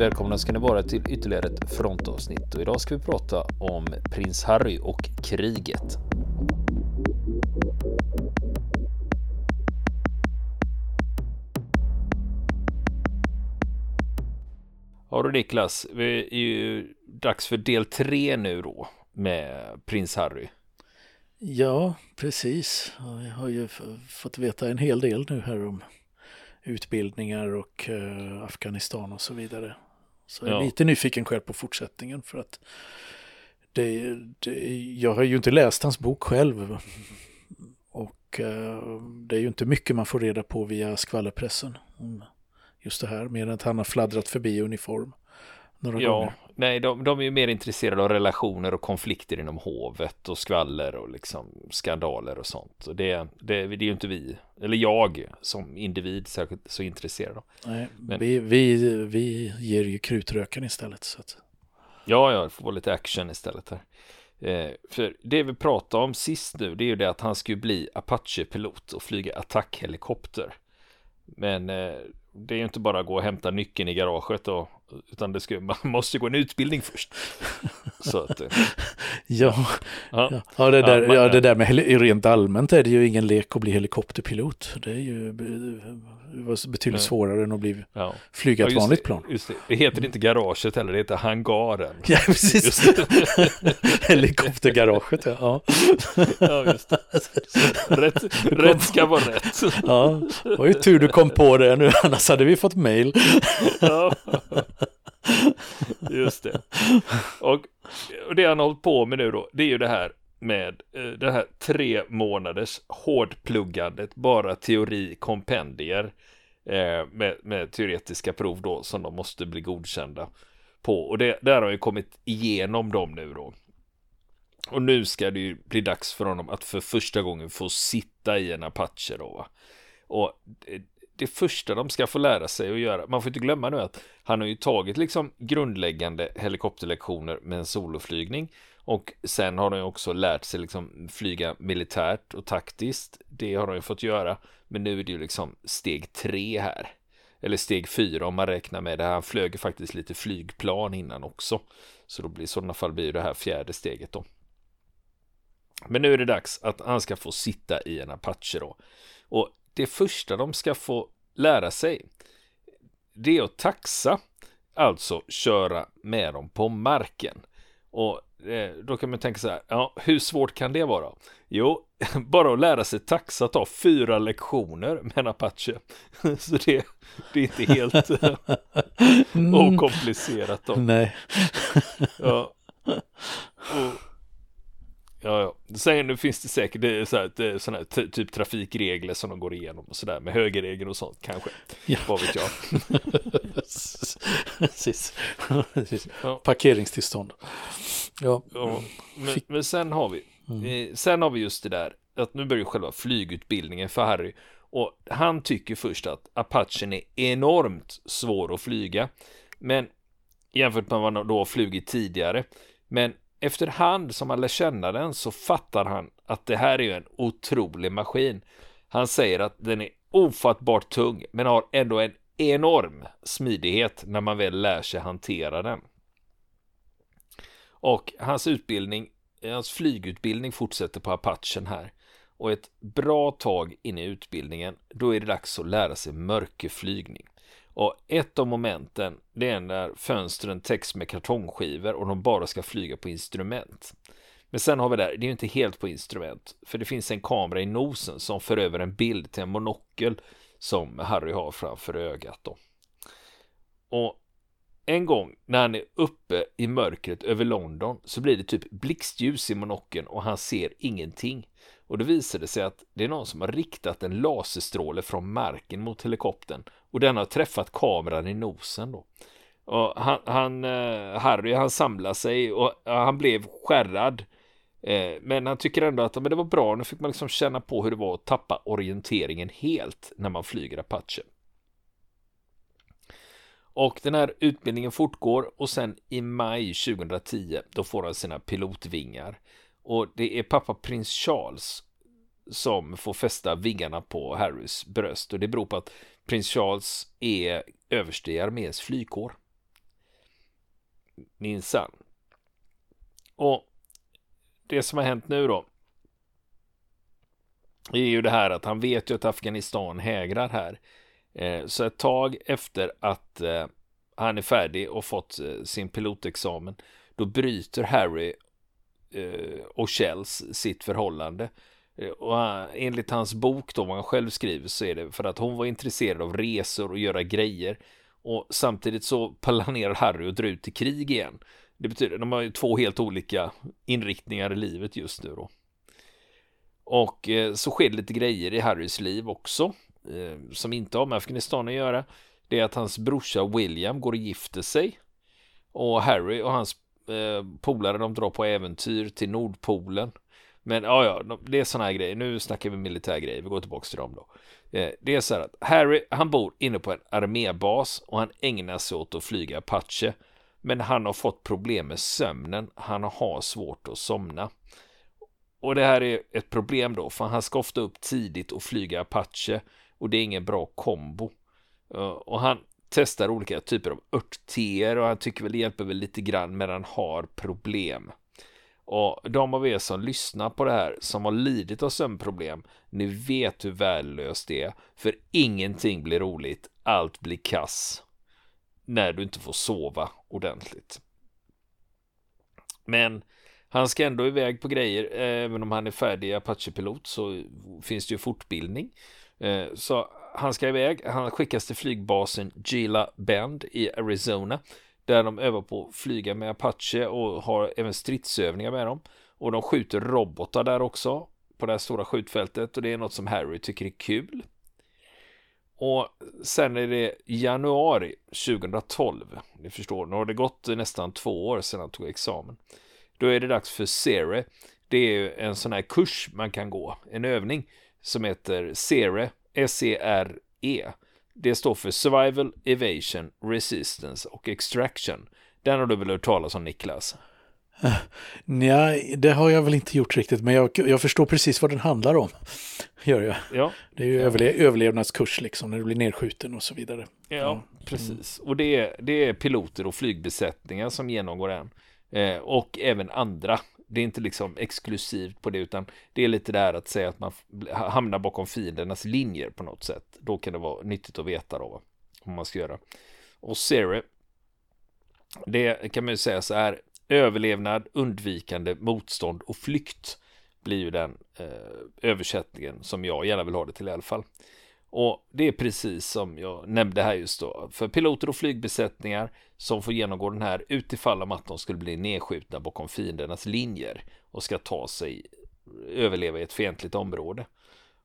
Välkomna ska ni vara till ytterligare ett frontavsnitt och idag ska vi prata om prins Harry och kriget. Ja du Niklas, det är ju dags för del tre nu då med prins Harry. Ja, precis. Jag har ju fått veta en hel del nu här om utbildningar och uh, Afghanistan och så vidare. Så jag är ja. lite nyfiken själv på fortsättningen för att det, det, jag har ju inte läst hans bok själv. Och uh, det är ju inte mycket man får reda på via skvallerpressen om just det här, mer än att han har fladdrat förbi uniform några ja, gånger. Nej, de, de är ju mer intresserade av relationer och konflikter inom hovet och skvaller och liksom skandaler och sånt. Och det, det, det är ju inte vi, eller jag som individ särskilt så intresserad av. Nej, Men, vi, vi, vi ger ju krutröken istället. Så att... Ja, ja, det får vara lite action istället här. Eh, för det vi pratade om sist nu, det är ju det att han skulle bli Apache-pilot och flyga attackhelikopter. Men eh, det är ju inte bara att gå och hämta nyckeln i garaget och utan det ska, man måste gå en utbildning först. Så att, ja. Ja. Ja, det där, ja, ja, det där med rent allmänt är det ju ingen lek att bli helikopterpilot. Det är ju betydligt svårare än att bli ja. flyga ett vanligt plan. Just det. det heter inte garaget heller, det heter hangaren. Ja, precis. Helikoptergaraget, ja. Ja, just det. Rätt, rätt ska vara rätt. Ja, det var ju tur du kom på det nu, annars hade vi fått mail. Just det. Och, och det han har hållit på med nu då, det är ju det här med eh, det här tre månaders hårdpluggandet, bara teori, kompendier eh, med, med, teoretiska prov då som de måste bli godkända på. Och det, där har ju kommit igenom dem nu då. Och nu ska det ju bli dags för honom att för första gången få sitta i en Apache då. Va? Och eh, det första de ska få lära sig att göra. Man får inte glömma nu att han har ju tagit liksom grundläggande helikopterlektioner med en soloflygning och sen har han ju också lärt sig liksom flyga militärt och taktiskt. Det har han ju fått göra. Men nu är det ju liksom steg tre här. Eller steg fyra om man räknar med det. Han flög faktiskt lite flygplan innan också. Så då blir i sådana fall blir det här fjärde steget då. Men nu är det dags att han ska få sitta i en Apache då. Och det första de ska få lära sig det är att taxa, alltså köra med dem på marken. Och eh, då kan man tänka så här, ja, hur svårt kan det vara? Jo, bara att lära sig taxa tar fyra lektioner med en Apache. Så det, det är inte helt mm. okomplicerat då. Nej. Ja. Och, Ja, ja. Sen nu finns det säkert det så här, såna här typ trafikregler som de går igenom och sådär med högerregler och sånt kanske. Ja. Vad vet jag. Precis. Precis. Ja. Parkeringstillstånd. Ja. ja. Men, men, sen har vi, mm. eh, sen har vi just det där att nu börjar själva flygutbildningen för Harry och han tycker först att Apachen är enormt svår att flyga. Men jämfört med vad han då har flugit tidigare. Men efterhand som han lär känna den så fattar han att det här är en otrolig maskin. Han säger att den är ofattbart tung men har ändå en enorm smidighet när man väl lär sig hantera den. Och hans utbildning, hans flygutbildning fortsätter på Apachen här. Och ett bra tag in i utbildningen, då är det dags att lära sig mörkerflygning. Och ett av momenten, det är när fönstren täcks med kartongskivor och de bara ska flyga på instrument. Men sen har vi där, det är ju inte helt på instrument, för det finns en kamera i nosen som för över en bild till en monokel som Harry har framför ögat då. Och en gång när han är uppe i mörkret över London så blir det typ blixtljus i monokeln och han ser ingenting. Och det visade sig att det är någon som har riktat en laserstråle från marken mot helikoptern och den har träffat kameran i nosen då. Och han, han eh, Harry han samlar sig och han blev skärrad. Eh, men han tycker ändå att men det var bra, nu fick man liksom känna på hur det var att tappa orienteringen helt när man flyger Apache. Och den här utbildningen fortgår och sen i maj 2010 då får han sina pilotvingar. Och det är pappa prins Charles som får fästa vingarna på Harrys bröst och det beror på att prins Charles är överste i arméns flygkår. minsann. Och det som har hänt nu då är ju det här att han vet ju att Afghanistan hägrar här. Eh, så ett tag efter att eh, han är färdig och fått eh, sin pilotexamen då bryter Harry Eh, och Kjells sitt förhållande. Eh, och eh, enligt hans bok då, vad han själv skriver, så är det för att hon var intresserad av resor och göra grejer. Och samtidigt så planerar Harry att dra ut i krig igen. Det betyder, de har ju två helt olika inriktningar i livet just nu då. Och så sker det lite grejer i Harrys liv också, som inte har med Afghanistan att göra. Det är att hans brorsa William går och gifter sig. Och Harry och hans eh, polare de drar på äventyr till Nordpolen. Men ja, ja, det är sådana här grejer. Nu snackar vi militärgrejer, vi går tillbaka till dem då. Eh, det är så här att Harry, han bor inne på en armébas och han ägnar sig åt att flyga Apache. Men han har fått problem med sömnen. Han har svårt att somna. Och det här är ett problem då, för han ska ofta upp tidigt och flyga Apache och det är ingen bra kombo. Eh, och han testar olika typer av örtteer och han tycker väl det hjälper väl lite grann men han har problem. Och de av er som lyssnar på det här som har lidit av sömnproblem, ni vet hur värdelöst det är. För ingenting blir roligt, allt blir kass. När du inte får sova ordentligt. Men han ska ändå iväg på grejer, även om han är färdig Apache-pilot så finns det ju fortbildning. Eh, så han ska iväg, han skickas till flygbasen Gila Bend i Arizona där de övar på att flyga med Apache och har även stridsövningar med dem. Och de skjuter robotar där också på det här stora skjutfältet och det är något som Harry tycker är kul. Och sen är det januari 2012. Ni förstår, nu har det gått nästan två år sedan han tog examen. Då är det dags för SERE. Det är en sån här kurs man kan gå, en övning som heter SERE, S-E-R-E. -E. Det står för Survival, Evasion, Resistance och Extraction. Den har du väl hört talas om Niklas? Nej, det har jag väl inte gjort riktigt, men jag, jag förstår precis vad den handlar om. Gör jag. Ja. Det är ju överle överlevnadskurs liksom, när du blir nedskjuten och så vidare. Ja, ja. precis. Och det är, det är piloter och flygbesättningar som genomgår den. Eh, och även andra det är inte liksom exklusivt på det utan det är lite där att säga att man hamnar bakom fiendernas linjer på något sätt. Då kan det vara nyttigt att veta då vad man ska göra. Och Siri, det kan man ju säga så här, överlevnad, undvikande, motstånd och flykt blir ju den eh, översättningen som jag gärna vill ha det till i alla fall. Och det är precis som jag nämnde här just då. För piloter och flygbesättningar som får genomgå den här utifall om att de skulle bli nedskjutna bakom fiendernas linjer och ska ta sig överleva i ett fientligt område.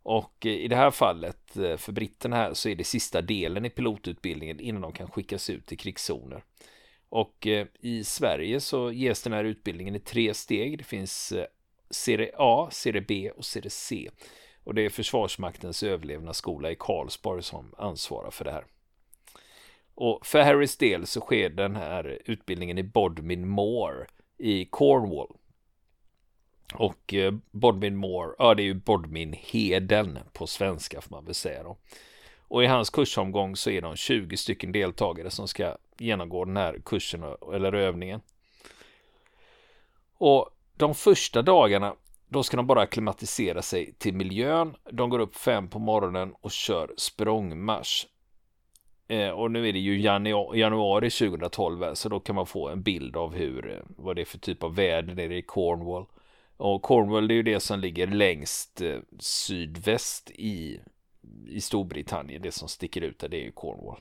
Och eh, i det här fallet eh, för britterna här så är det sista delen i pilotutbildningen innan de kan skickas ut i krigszoner. Och eh, i Sverige så ges den här utbildningen i tre steg. Det finns serie A, serie B och serie C. Och det är Försvarsmaktens överlevnadsskola i Karlsborg som ansvarar för det här. Och för Harrys del så sker den här utbildningen i Bodmin Moor i Cornwall. Och eh, Bodmin Moor, ja det är ju Bodmin Heden på svenska får man väl säga då. Och i hans kursomgång så är de 20 stycken deltagare som ska genomgå den här kursen eller övningen. Och de första dagarna då ska de bara klimatisera sig till miljön. De går upp fem på morgonen och kör språngmarsch. Eh, och nu är det ju januari 2012 eh, så då kan man få en bild av hur, eh, vad det är för typ av väder nere i Cornwall. Och Cornwall det är ju det som ligger längst eh, sydväst i, i Storbritannien. Det som sticker ut där det är ju Cornwall.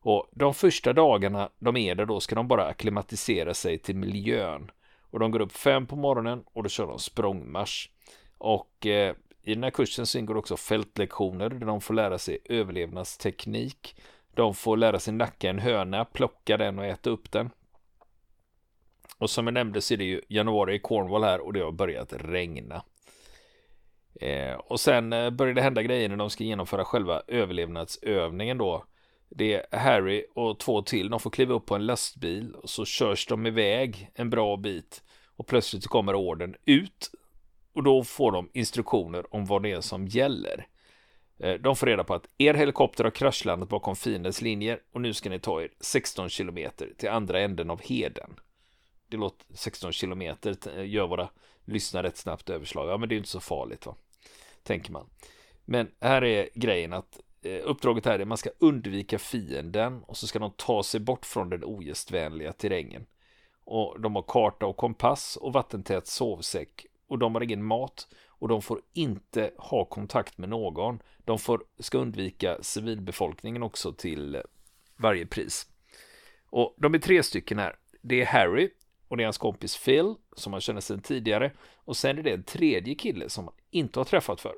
Och de första dagarna de är där då ska de bara akklimatisera sig till miljön. Och de går upp fem på morgonen och då kör de språngmarsch. Och eh, i den här kursen så ingår också fältlektioner där de får lära sig överlevnadsteknik. De får lära sig nacka en höna, plocka den och äta upp den. Och som jag nämnde så är det ju januari i Cornwall här och det har börjat regna. Eh, och sen eh, börjar det hända grejer när de ska genomföra själva överlevnadsövningen då. Det är Harry och två till. De får kliva upp på en lastbil och så körs de iväg en bra bit. Och plötsligt kommer orden ut. Och då får de instruktioner om vad det är som gäller. Eh, de får reda på att er helikopter har kraschlandat bakom fiendens linjer och nu ska ni ta er 16 kilometer till andra änden av heden. Det låter 16 kilometer, eh, gör våra lyssnare ett snabbt överslag. Ja, men det är inte så farligt va, tänker man. Men här är grejen att Eh, uppdraget här är att man ska undvika fienden och så ska de ta sig bort från den ogästvänliga terrängen. Och de har karta och kompass och vattentät sovsäck och de har ingen mat och de får inte ha kontakt med någon. De får, ska undvika civilbefolkningen också till varje pris. Och de är tre stycken här. Det är Harry och det är hans kompis Phil som han känner sedan tidigare och sen är det en tredje kille som han inte har träffat för.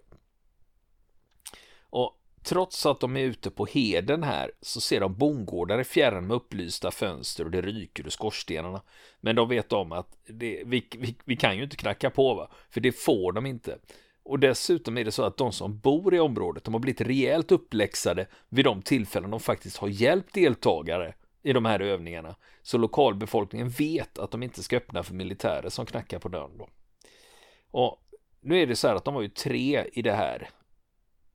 Och trots att de är ute på heden här så ser de bondgårdar i fjärran med upplysta fönster och det ryker ur skorstenarna. Men de vet om att det, vi, vi, vi kan ju inte knacka på va, för det får de inte. Och dessutom är det så att de som bor i området, de har blivit rejält uppläxade vid de tillfällen de faktiskt har hjälpt deltagare i de här övningarna. Så lokalbefolkningen vet att de inte ska öppna för militärer som knackar på dörren då. Och nu är det så här att de var ju tre i det här,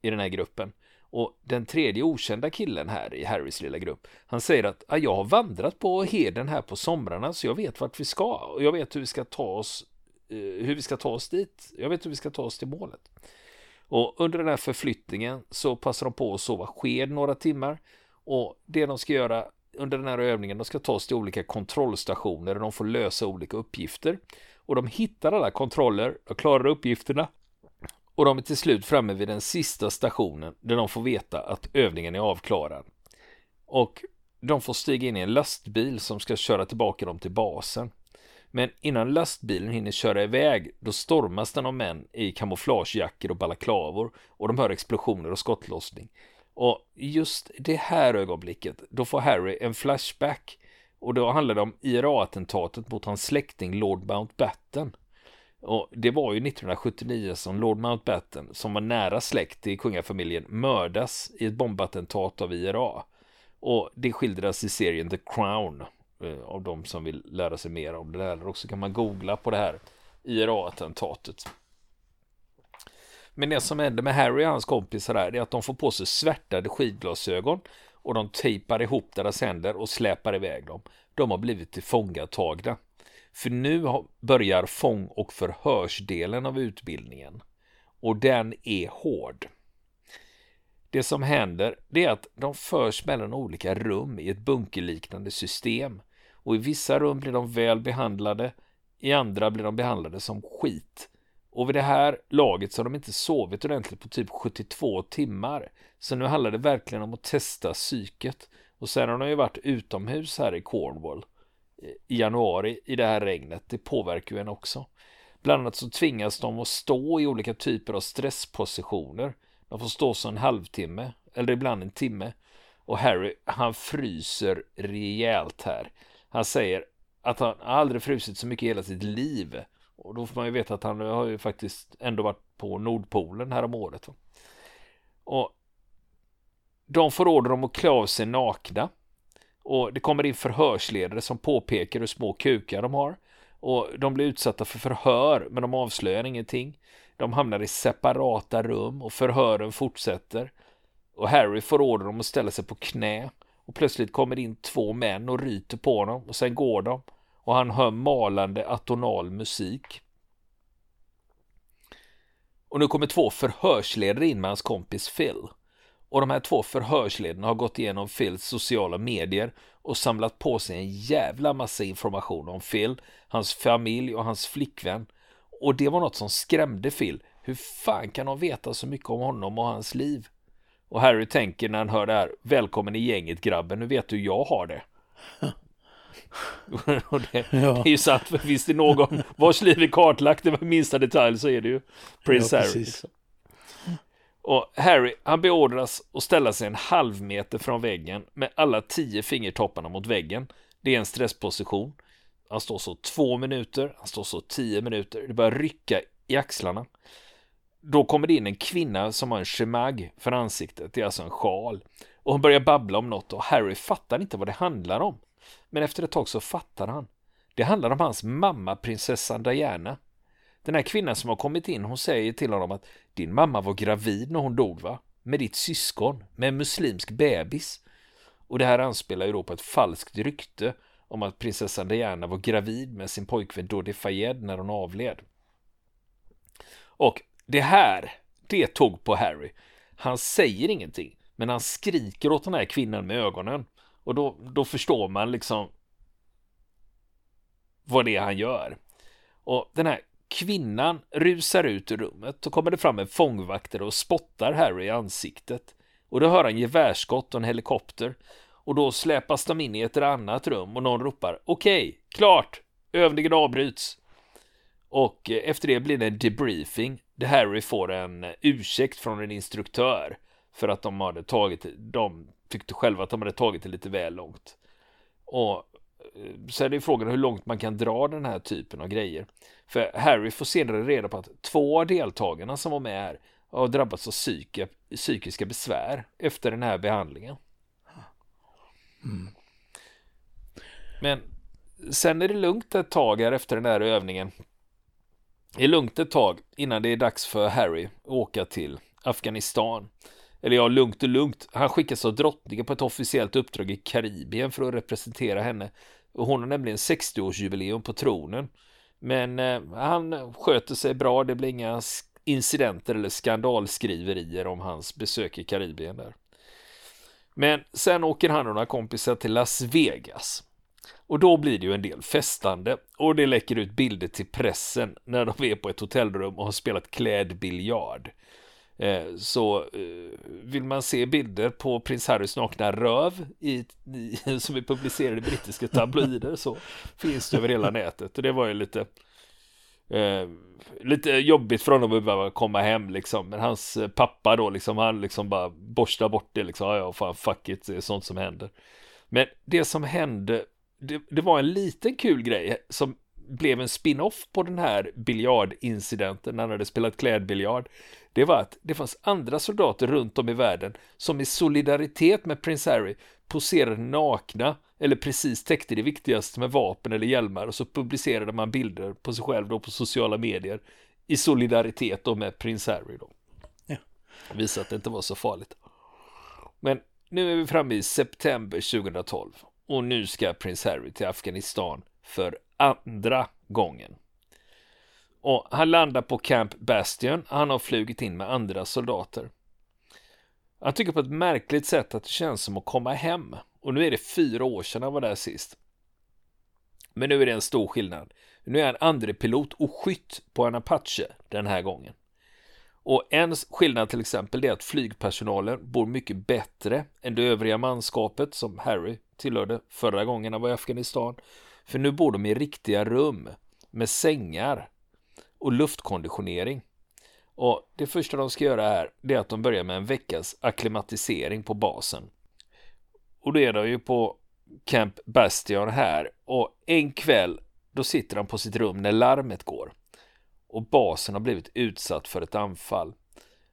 i den här gruppen. Och den tredje okända killen här i Harrys lilla grupp, han säger att jag har vandrat på heden här på somrarna så jag vet vart vi ska och jag vet hur vi ska ta oss eh, hur vi ska ta oss dit. Jag vet hur vi ska ta oss till målet. Och under den här förflyttningen så passar de på att sova sked några timmar och det de ska göra under den här övningen, de ska ta oss till olika kontrollstationer där de får lösa olika uppgifter. Och de hittar alla kontroller och klarar uppgifterna och de är till slut framme vid den sista stationen där de får veta att övningen är avklarad. Och de får stiga in i en lastbil som ska köra tillbaka dem till basen. Men innan lastbilen hinner köra iväg då stormas den av män i kamouflagejackor och balaklavor och de hör explosioner och skottlossning. Och just det här ögonblicket då får Harry en flashback och då handlar det om IRA-attentatet mot hans släkting Lord Mountbatten. Och det var ju 1979 som Lord Mountbatten, som var nära släkt till kungafamiljen, mördas i ett bombattentat av IRA. Och det skildras i serien The Crown eh, av de som vill lära sig mer om det där. Eller också kan man googla på det här IRA-attentatet. Men det som händer med Harry och hans kompisar här är att de får på sig svärtade skidglasögon och de tejpar ihop deras händer och släpar iväg dem. De har blivit tillfångatagna. För nu börjar fång och förhörsdelen av utbildningen. Och den är hård. Det som händer det är att de förs mellan olika rum i ett bunkerliknande system. Och i vissa rum blir de väl behandlade, i andra blir de behandlade som skit. Och vid det här laget så har de inte sovit ordentligt på typ 72 timmar. Så nu handlar det verkligen om att testa psyket. Och sen har de ju varit utomhus här i Cornwall i januari i det här regnet. Det påverkar ju en också. Bland annat så tvingas de att stå i olika typer av stresspositioner. De får stå så en halvtimme eller ibland en timme. Och Harry, han fryser rejält här. Han säger att han aldrig frusit så mycket i hela sitt liv. Och då får man ju veta att han har ju faktiskt ändå varit på Nordpolen här om året. Och de får order om att klä av sig nakna. Och det kommer in förhörsledare som påpekar hur små kukar de har. Och de blir utsatta för förhör, men de avslöjar ingenting. De hamnar i separata rum och förhören fortsätter. Och Harry får order om att ställa sig på knä. Och plötsligt kommer in två män och ryter på honom och sen går de. Och han hör malande atonal musik. Och nu kommer två förhörsledare in med hans kompis Phil. Och de här två förhörsledarna har gått igenom Phils sociala medier och samlat på sig en jävla massa information om Phil, hans familj och hans flickvän. Och det var något som skrämde Phil. Hur fan kan de veta så mycket om honom och hans liv? Och Harry tänker när han hör det här, välkommen i gänget grabben, nu vet du hur jag har det. och det, ja. det, är ju sant, för finns det någon vars liv är kartlagt i minsta detalj så är det ju Prince ja, Harry. Liksom. Och Harry, han beordras att ställa sig en halv meter från väggen med alla tio fingertopparna mot väggen. Det är en stressposition. Han står så två minuter, han står så tio minuter. Det börjar rycka i axlarna. Då kommer det in en kvinna som har en chemag för ansiktet, det är alltså en sjal. Och hon börjar babbla om något och Harry fattar inte vad det handlar om. Men efter ett tag så fattar han. Det handlar om hans mamma, prinsessan Diana. Den här kvinnan som har kommit in, hon säger till honom att din mamma var gravid när hon dog va? med ditt syskon med en muslimsk bebis. Och det här anspelar ju då på ett falskt rykte om att prinsessan Diana var gravid med sin pojkvän Dodi Fayed när hon avled. Och det här, det tog på Harry. Han säger ingenting, men han skriker åt den här kvinnan med ögonen. Och då, då förstår man liksom vad det är han gör. Och den här kvinnan rusar ut ur rummet och kommer det fram en fångvaktare och spottar Harry i ansiktet. Och då hör han gevärsskott och en helikopter. Och då släpas de in i ett annat rum och någon ropar okej, okay, klart, övningen avbryts. Och eh, efter det blir det en debriefing där Harry får en eh, ursäkt från en instruktör för att de hade tagit, de tyckte själva att de hade tagit det lite väl långt. Och eh, så är det frågan hur långt man kan dra den här typen av grejer. För Harry får senare reda på att två av deltagarna som var med här har drabbats av psyke, psykiska besvär efter den här behandlingen. Mm. Men sen är det lugnt ett tag här efter den här övningen. Det är lugnt ett tag innan det är dags för Harry att åka till Afghanistan. Eller ja, lugnt och lugnt. Han skickas av drottningen på ett officiellt uppdrag i Karibien för att representera henne. Och hon har nämligen 60-årsjubileum på tronen. Men eh, han sköter sig bra. Det blir inga incidenter eller skandalskriverier om hans besök i Karibien där. Men sen åker han och några kompisar till Las Vegas. Och då blir det ju en del festande och det läcker ut bilder till pressen när de är på ett hotellrum och har spelat klädbiljard. Eh, så eh, vill man se bilder på prins Harrys nakna röv i, i, som är publicerade i brittiska tabloider så finns det över hela nätet. Och det var ju lite eh, lite jobbigt för honom att behöva komma hem liksom. Men hans eh, pappa då liksom han liksom bara borstar bort det liksom. Ja fan fuck it det är sånt som händer. Men det som hände det, det var en liten kul grej som blev en spin-off på den här biljardincidenten när han hade spelat klädbiljard det var att det fanns andra soldater runt om i världen som i solidaritet med prins Harry poserade nakna eller precis täckte det viktigaste med vapen eller hjälmar och så publicerade man bilder på sig själv då på sociala medier i solidaritet då med prins Harry då. Ja. Visa att det inte var så farligt. Men nu är vi framme i september 2012 och nu ska prins Harry till Afghanistan för andra gången. Och han landar på Camp Bastion. Han har flugit in med andra soldater. Han tycker på ett märkligt sätt att det känns som att komma hem. Och nu är det fyra år sedan han var där sist. Men nu är det en stor skillnad. Nu är han andre pilot och skytt på en Apache den här gången. Och en skillnad till exempel är att flygpersonalen bor mycket bättre än det övriga manskapet som Harry tillhörde förra gången han var i Afghanistan. För nu bor de i riktiga rum med sängar och luftkonditionering. Och det första de ska göra här, det är att de börjar med en veckas akklimatisering på basen. Och det är de ju på Camp Bastion här och en kväll då sitter han på sitt rum när larmet går och basen har blivit utsatt för ett anfall.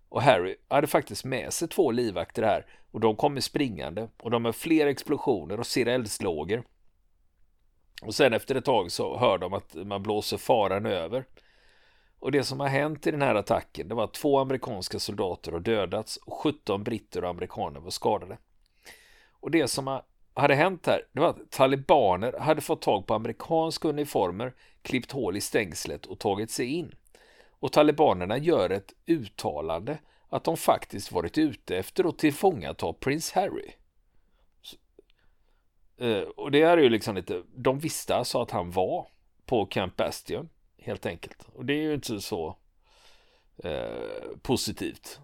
Och Harry hade faktiskt med sig två livvakter här och de kommer springande och de har fler explosioner och ser eldslågor. Och sen efter ett tag så hör de att man blåser faran över. Och det som har hänt i den här attacken det var att två amerikanska soldater har dödats och 17 britter och amerikaner var skadade. Och det som hade hänt här det var att talibaner hade fått tag på amerikanska uniformer, klippt hål i stängslet och tagit sig in. Och talibanerna gör ett uttalande att de faktiskt varit ute efter att tillfångata prins Harry. Eh, och det är ju liksom lite, de visste alltså att han var på Camp Bastion helt enkelt. Och det är ju inte så eh, positivt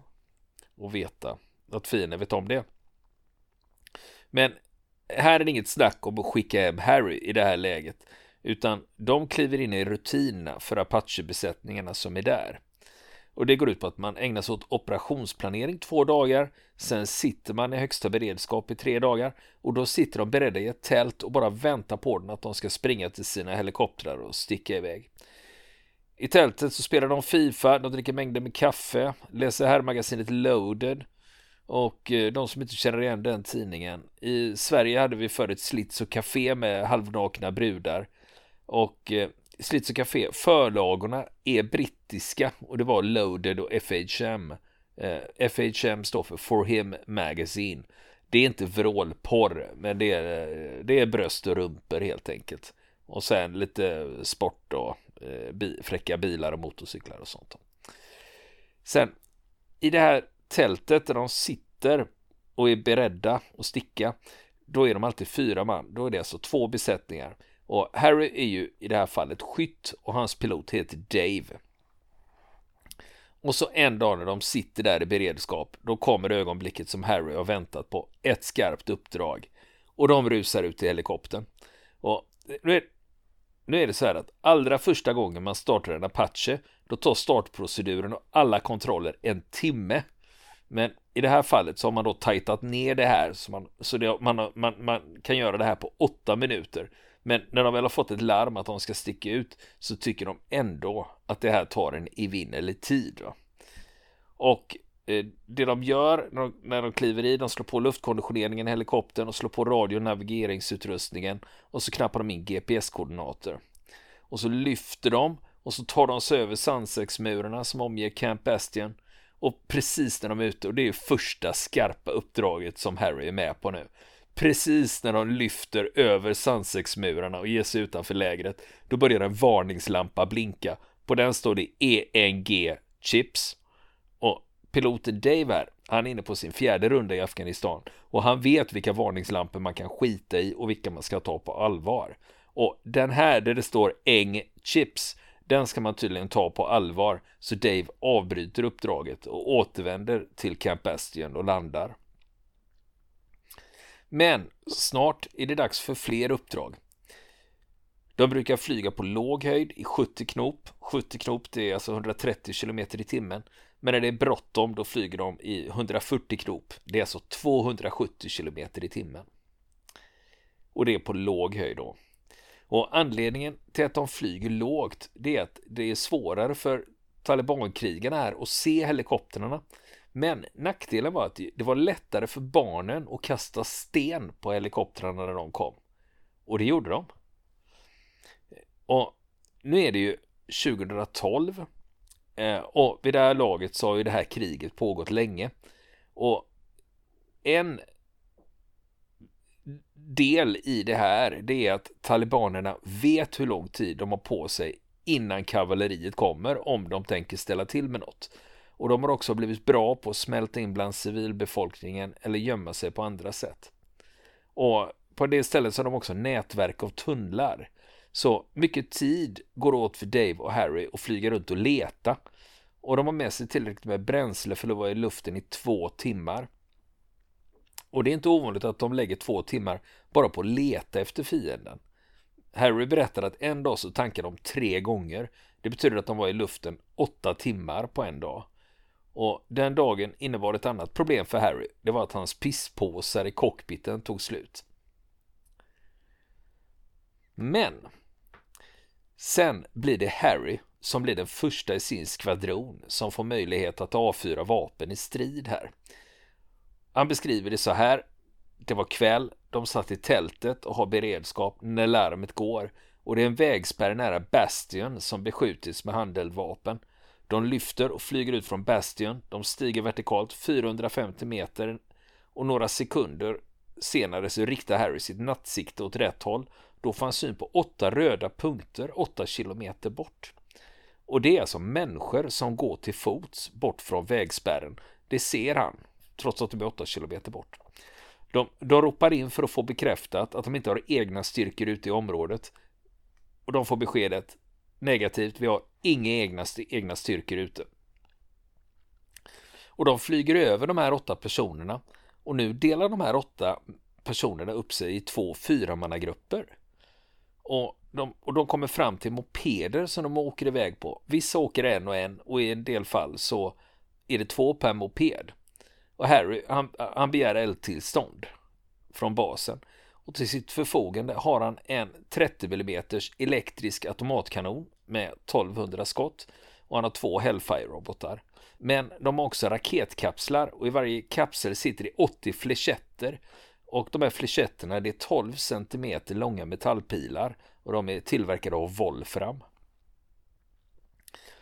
att veta att fienden vet om det. Men här är det inget snack om att skicka hem Harry i det här läget, utan de kliver in i rutinerna för Apache-besättningarna som är där. Och det går ut på att man ägnar sig åt operationsplanering två dagar. Sen sitter man i högsta beredskap i tre dagar. Och då sitter de beredda i ett tält och bara väntar på den att de ska springa till sina helikoptrar och sticka iväg. I tältet så spelar de Fifa, de dricker mängder med kaffe, läser herrmagasinet Loaded och eh, de som inte känner igen den tidningen. I Sverige hade vi förr ett Slits och Café med halvnakna brudar. Och eh, eh, Slits och Café, förlagorna är brittiska och det var Loaded och FHM Eh, FHM står för For Him Magazine. Det är inte vrålporr, men det är, eh, det är bröst och rumpor helt enkelt. Och sen lite sport och eh, bi, fräcka bilar och motorcyklar och sånt. Sen i det här tältet där de sitter och är beredda att sticka, då är de alltid fyra man. Då är det alltså två besättningar. Och Harry är ju i det här fallet skytt och hans pilot heter Dave. Och så en dag när de sitter där i beredskap, då kommer ögonblicket som Harry har väntat på. Ett skarpt uppdrag. Och de rusar ut i helikoptern. Och nu är, nu är det så här att allra första gången man startar en Apache, då tar startproceduren och alla kontroller en timme. Men i det här fallet så har man då tajtat ner det här så, man, så det, man, man, man kan göra det här på åtta minuter. Men när de väl har fått ett larm att de ska sticka ut så tycker de ändå att det här tar en evinnerlig tid. Va? Och eh, det de gör när de, när de kliver i, de slår på luftkonditioneringen i helikoptern och slår på radio och navigeringsutrustningen och så knappar de in GPS-koordinater. Och så lyfter de och så tar de sig över Sunsex-murarna som omger Camp Bastion och precis när de är ute och det är första skarpa uppdraget som Harry är med på nu. Precis när de lyfter över Sunsex-murarna och ger sig utanför lägret, då börjar en varningslampa blinka. På den står det ENG Chips. Och piloten Dave här, han är inne på sin fjärde runda i Afghanistan och han vet vilka varningslampor man kan skita i och vilka man ska ta på allvar. Och den här där det står ENG Chips, den ska man tydligen ta på allvar, så Dave avbryter uppdraget och återvänder till Camp Bastion och landar. Men snart är det dags för fler uppdrag. De brukar flyga på låg höjd i 70 knop. 70 knop det är alltså 130 km i timmen. Men när det är bråttom då flyger de i 140 knop. Det är alltså 270 km i timmen. Och det är på låg höjd då. Och anledningen till att de flyger lågt det är att det är svårare för talibankrigarna här att se helikoptrarna. Men nackdelen var att det var lättare för barnen att kasta sten på helikoptrarna när de kom. Och det gjorde de. Och nu är det ju 2012 eh, och vid det här laget så har ju det här kriget pågått länge. Och en del i det här det är att talibanerna vet hur lång tid de har på sig innan kavalleriet kommer om de tänker ställa till med något. Och de har också blivit bra på att smälta in bland civilbefolkningen eller gömma sig på andra sätt. Och på det stället så har de också nätverk av tunnlar. Så mycket tid går åt för Dave och Harry att flyga runt och leta. Och de har med sig tillräckligt med bränsle för att vara i luften i två timmar. Och det är inte ovanligt att de lägger två timmar bara på att leta efter fienden. Harry berättar att en dag så tankade de tre gånger. Det betyder att de var i luften åtta timmar på en dag. Och den dagen innebar ett annat problem för Harry. Det var att hans pisspåsar i cockpiten tog slut. Men sen blir det Harry som blir den första i sin skvadron som får möjlighet att avfyra vapen i strid här. Han beskriver det så här. Det var kväll, de satt i tältet och har beredskap när larmet går och det är en vägspärr nära Bastion som beskjutits med handeldvapen. De lyfter och flyger ut från Bastion. De stiger vertikalt 450 meter och några sekunder senare så riktar Harry sitt nattsikte åt rätt håll. Då får han syn på åtta röda punkter åtta kilometer bort. Och det är alltså människor som går till fots bort från vägspärren. Det ser han, trots att de är åtta kilometer bort. De, de ropar in för att få bekräftat att de inte har egna styrkor ute i området. Och de får beskedet negativt, vi har inga egna, egna styrkor ute. Och de flyger över de här åtta personerna och nu delar de här åtta personerna upp sig i två fyramannagrupper. Och de, och de kommer fram till mopeder som de åker iväg på. Vissa åker en och en och i en del fall så är det två per moped. Och Harry, han, han begär eldtillstånd från basen. Och till sitt förfogande har han en 30 mm elektrisk automatkanon med 1200 skott och han har två Hellfire-robotar. Men de har också raketkapslar och i varje kapsel sitter det 80 flechetter och de här flechetterna det är 12 cm långa metallpilar och de är tillverkade av Wolfram.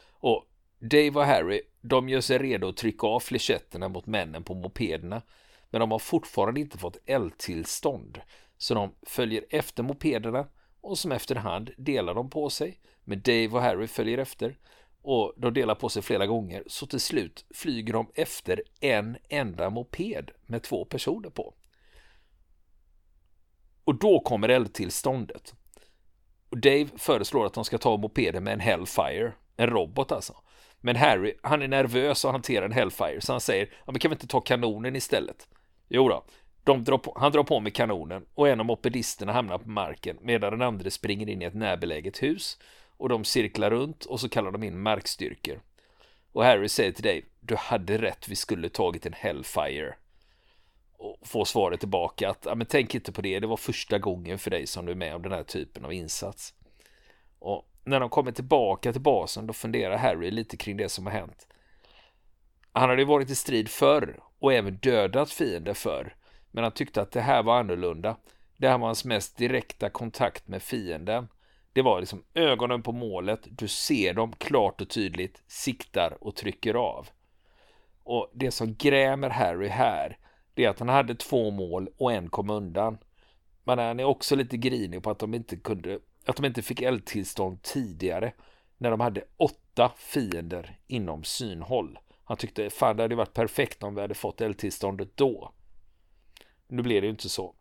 Och Dave och Harry de gör sig redo att trycka av flechetterna mot männen på mopederna. Men de har fortfarande inte fått eldtillstånd. Så de följer efter mopederna och som efterhand delar de på sig. Men Dave och Harry följer efter och de delar på sig flera gånger. Så till slut flyger de efter en enda moped med två personer på. Och då kommer eldtillståndet. Och Dave föreslår att de ska ta mopeden med en Hellfire, en robot alltså. Men Harry, han är nervös och hanterar en Hellfire så han säger, ja men kan vi inte ta kanonen istället? Jo då, de drar på, han drar på med kanonen och en av mopedisterna hamnar på marken medan den andra springer in i ett närbeläget hus och de cirklar runt och så kallar de in markstyrkor. Och Harry säger till Dave, du hade rätt, vi skulle tagit en Hellfire. Och får svaret tillbaka att, ja men tänk inte på det, det var första gången för dig som du är med om den här typen av insats. Och när de kommer tillbaka till basen då funderar Harry lite kring det som har hänt. Han hade varit i strid förr och även dödat fiender förr. Men han tyckte att det här var annorlunda. Det här var hans mest direkta kontakt med fienden. Det var liksom ögonen på målet, du ser dem klart och tydligt, siktar och trycker av. Och det som grämer Harry här, det är att han hade två mål och en kom undan. Men han är också lite grinig på att de inte kunde att de inte fick eldtillstånd tidigare när de hade åtta fiender inom synhåll. Han tyckte fan det hade varit perfekt om vi hade fått eldtillståndet då. Nu blev det ju inte så.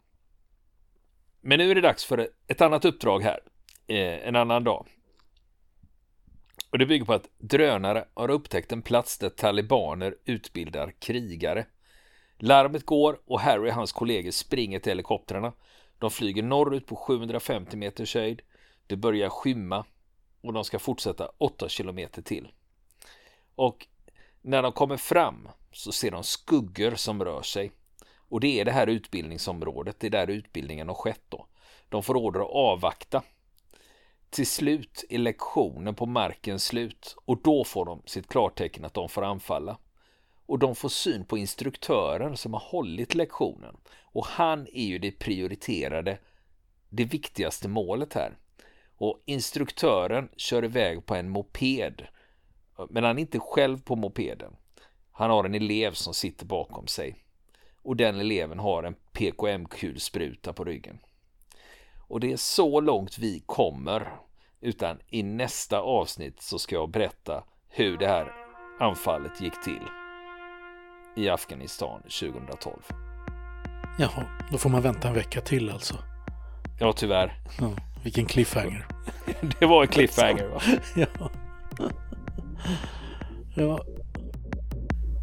Men nu är det dags för ett annat uppdrag här. Eh, en annan dag. Och det bygger på att drönare har upptäckt en plats där talibaner utbildar krigare. Larmet går och Harry och hans kollegor springer till helikoptrarna. De flyger norrut på 750 meters höjd det börjar skymma och de ska fortsätta 8 kilometer till. Och när de kommer fram så ser de skuggor som rör sig. Och det är det här utbildningsområdet, det är där utbildningen har skett då. De får order att avvakta. Till slut är lektionen på marken slut och då får de sitt klartecken att de får anfalla. Och de får syn på instruktören som har hållit lektionen. Och han är ju det prioriterade, det viktigaste målet här. Och instruktören kör iväg på en moped. Men han är inte själv på mopeden. Han har en elev som sitter bakom sig. Och den eleven har en PKM-kulspruta på ryggen. Och det är så långt vi kommer. Utan i nästa avsnitt så ska jag berätta hur det här anfallet gick till i Afghanistan 2012. Jaha, då får man vänta en vecka till alltså? Ja, tyvärr. Ja. Vilken cliffhanger. det var en cliffhanger va? ja. ja.